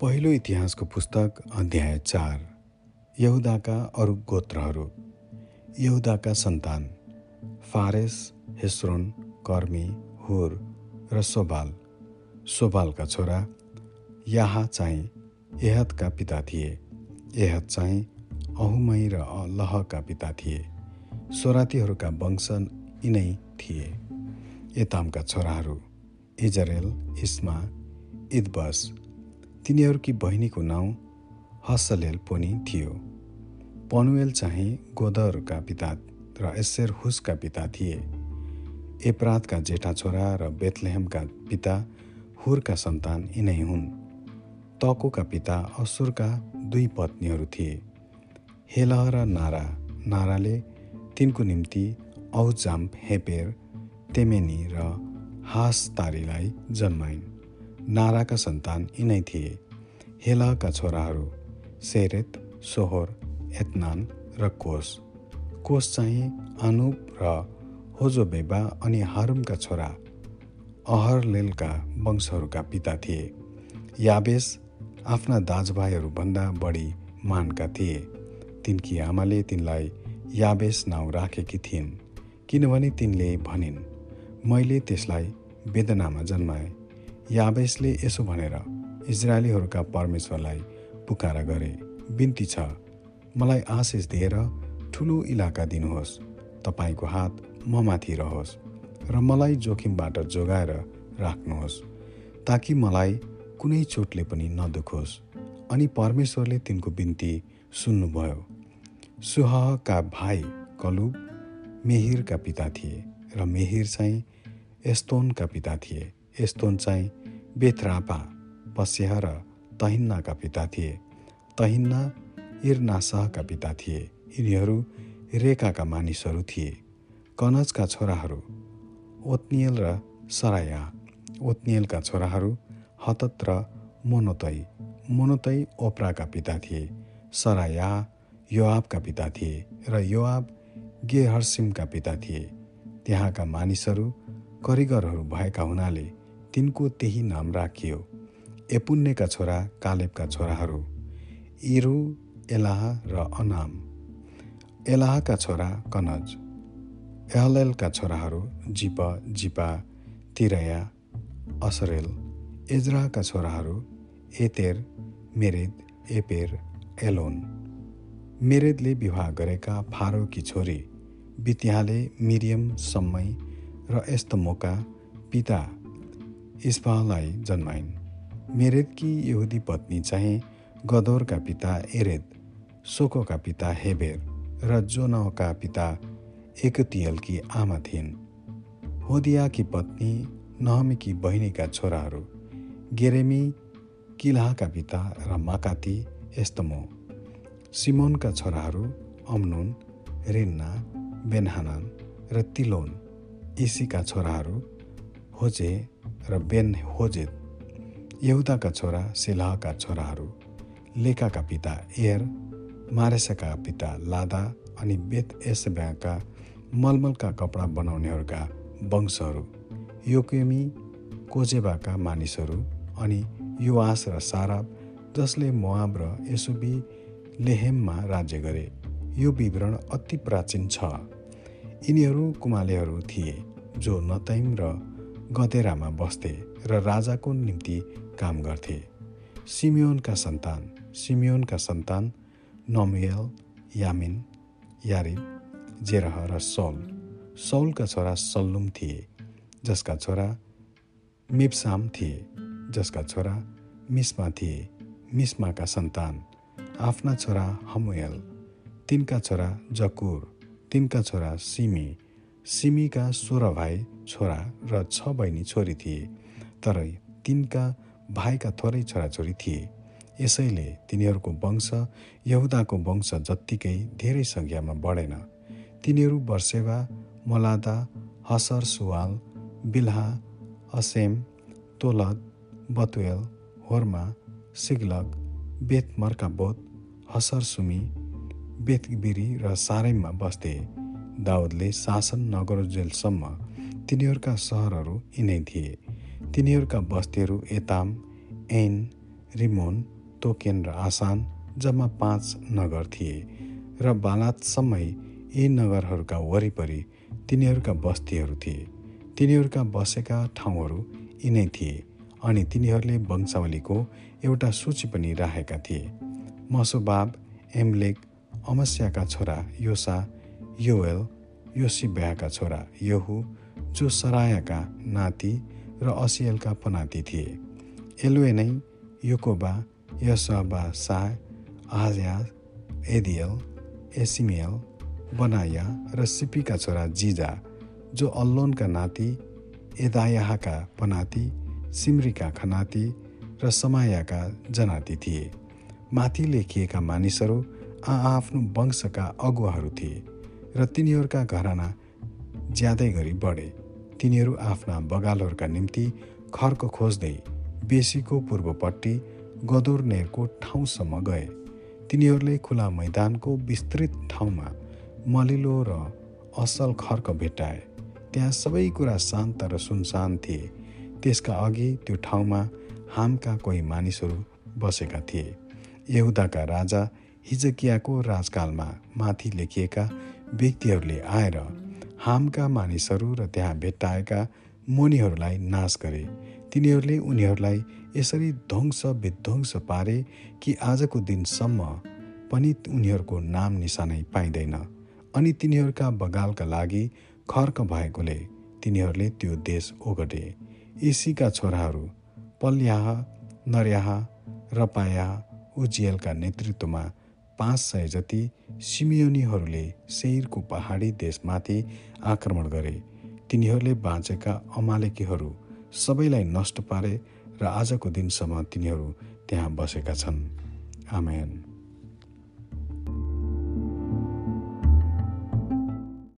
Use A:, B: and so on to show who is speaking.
A: पहिलो इतिहासको पुस्तक अध्याय चार यहुदाका अरू गोत्रहरू। यहुदाका सन्तान फारेस हेस्रोन कर्मी हुर र सोबाल। सोबालका छोरा याहा चाहिँ एहदका पिता थिए। एहद चाहिँ अहुमै र लहका पिता थिए। सोरातीहरूका वंश यिनै थिए। एतामका छोराहरू इजरेल इस्मा इदबस तिनीहरूकी बहिनीको नाउँ हसलेल पनि थियो। पनुएल चाहिँ गोदरका पिता र एसेर हुसका पिता थिए। एपरातका जेठा छोरा र बेथलेहमका पिता हुरका सन्तान यिनै हुन्। तकोका पिता असुरका दुई पत्नीहरू थिए। हेलह र नारा नाराले तिनको निम्ति औजाम हेपेर तेमेनी र हास तारीलाई जन्माइन्। नाराका सन्तान यिनै थिए। हेलहका छोराहरू सेरेत सोहोर एतनान र कोस। कोस चाहिँ अनुप र होजोबेबा अनि हारुमका छोरा अहरलेलका वंशहरूका पिता थिए। याबेस आफ्ना दाजुभाइहरूभन्दा बढी मानका थिए। तिनकी आमाले तिनलाई याबेस नाउँ राखेकी थिइन् किनभने तिनले भनिन् मैले त्यसलाई वेदनामा जन्माएँ। याबेसले यसो भनेर इजरायलीहरूका परमेश्वरलाई पुकारा गरे। बिन्ती छ मलाई आशिष दिएर ठुलो इलाका दिनुहोस् तपाईँको हात म माथि रहोस् र मलाई जोखिमबाट जोगाएर राख्नुहोस् ताकि मलाई कुनै चोटले पनि नदुखोस्। अनि परमेश्वरले तिनको बिन्ती सुन्नुभयो। सुहका भाइ कलुब मेहिरका पिता थिए र मेहिर चाहिँ एस्तोनका पिता थिए। एस्तोन चाहिँ बेथरापा पस्याह र तहिन्नाका पिता थिए। तहिन्ना इर्नासहका पिता थिए। यिनीहरू रेकाका मानिसहरू थिए। कनजका छोराहरू ओत्नियल र सराया। ओत्नियलका छोराहरू हतत र मोनोतै। मोनोतै ओप्राका पिता थिए। सराया योआबका पिता थिए र योआब गेहर्सिमका पिता थिए। त्यहाँका मानिसहरू करिगरहरू भएका हुनाले तिनको त्यही नाम राखियो। एपुन्नेका छोरा कालेबका छोराहरू इरु एलाह र अनाम। एलाहका छोरा कनज। एहलेलका छोराहरू जिप जिपा तिरया असरेल। एजराका छोराहरू एतेर मेरेद एपेर एलोन। मेरेदले विवाह गरेका फारोकी छोरी बित्याले मिरियम समय र एस्तमोका पिता इस्पालाई जन्माइन्। मेरेदकी यहुदी पत्नी चाहिँ गदोरका पिता एरेद सोकोका पिता हेबेर र जोनका पिता एकतियलकी आमा थिइन्। होदियाकी पत्नी नहमीकी बहिनीका छोराहरू गेरेमी किलाहका पिता र माकाती एस्तमो। सिमोनका छोराहरू अम्नुन रिन्ना बेनहानान र तिलोन इसीका छोराहरू होजे र बेन होजेत यहुदाका छोरा सिलाहका छोराहरू लेकाका पिता एयर मारेसाका पिता लादा अनि बेत एसब्याका मलमलका कपडा बनाउनेहरूका वंशहरू योकेमी कोजेबाका मानिसहरू अनि युवास र साराब जसले मोआब र यसुबी लेहेममा राज्य गरे। यो विवरण अति प्राचीन छ। यिनीहरू कुमालेहरू थिए जो नतैम र गतेरामा बस्थे र राजाको निम्ति काम गर्थे। सिमियोनका सन्तान सिमियोनका सन्तान नमियल यामिन यारिब जेरह र सौल। सौलका छोरा सल्लुम थिए जसका छोरा मिप्साम थिए जसका छोरा मिस्मा थिए। मिस्माका सन्तान आफ्ना छोरा हमुयल तिनका छोरा जकुर तिनका छोरा सिमी सिमीका सोह्र भाइ छोरा र छ बहिनी छोरी थिए तर तिनका भाइका थोरै छोराछोरी थिए। यसैले तिनीहरूको वंश यहुदाको वंश जत्तिकै धेरै सङ्ख्यामा बढेन। तिनीहरू वर्सेवा मलादा Hazar Shual Bilhah Ezem Tolad Bethuel होर्मा सिग्लग बेत मर्काबोत हसर सुमी बेतबिरी र सारेममा बस्थे। दाउदले शासन नगरोजेलसम्म तिनीहरूका सहरहरू यिनै थिए तिनीहरूका बस्तीहरू एताम एन रिमोन तोकेन र आसान जम्मा पाँच नगर थिए र बालातसम्मै यी नगरहरूका वरिपरि तिनीहरूका बस्तीहरू थिए। तिनीहरूका बसेका ठाउँहरू यिनै थिए अनि तिनीहरूले वंशावलीको एउटा सूची पनि राखेका थिए। मसोबाब एमलेक अमस्याका छोरा योसा योएल योसिब्याका छोरा यहु जो सरायाका नाति र असियलका पनाति थिए। एलुए नै योकोबा यसबा सा आज्या एदियल एसिमियल बनाया र सिपीका छोरा जिजा जो अल्लोनका नाति एदायाहका पनाति सिमरीका खनाती र समायाका जनाती थिए। माथि लेखिएका मानिसहरू आआफ्नो वंशका अगुवाहरू थिए। र तिनीहरूका घराना ज्यादै गरी बढे। तिनीहरू आफ्ना बगालहरूका निम्ति खर्क खोज्दै बेसीको पूर्वपट्टि गदोरनेरको ठाउँसम्म गए। तिनीहरूले खुला मैदानको विस्तृत ठाउँमा मलिलो र असल खर्क भेटाए त्यहाँ सबै कुरा शान्त र सुनसान थिए। त्यसका अघि त्यो ठाउँमा हामका कोही मानिसहरू बसेका थिए। यहुदाका राजा हिजकियाको राजकालमा माथि लेखिएका व्यक्तिहरूले आएर हामका मानिसहरू र त्यहाँ भेट्टाएका मुनिहरूलाई नाश गरे। तिनीहरूले उनीहरूलाई यसरी ध्वंस विध्वंस पारे कि आजको दिनसम्म पनि उनीहरूको नाम निशानै पाइँदैन। अनि तिनीहरूका बगालका लागि खर्क भएकोले तिनीहरूले त्यो देश ओगटे। इसीका छोराहरू पल्याह नर्याह रपाया उजियलका नेतृत्वमा पाँच सय जति सिमियोनीहरूले सेयरको पहाडी देशमाथि आक्रमण गरे। तिनीहरूले बाँचेका अमालेकीहरू सबैलाई नष्ट पारे र आजको दिनसम्म तिनीहरू त्यहाँ बसेका छन्। आमेन।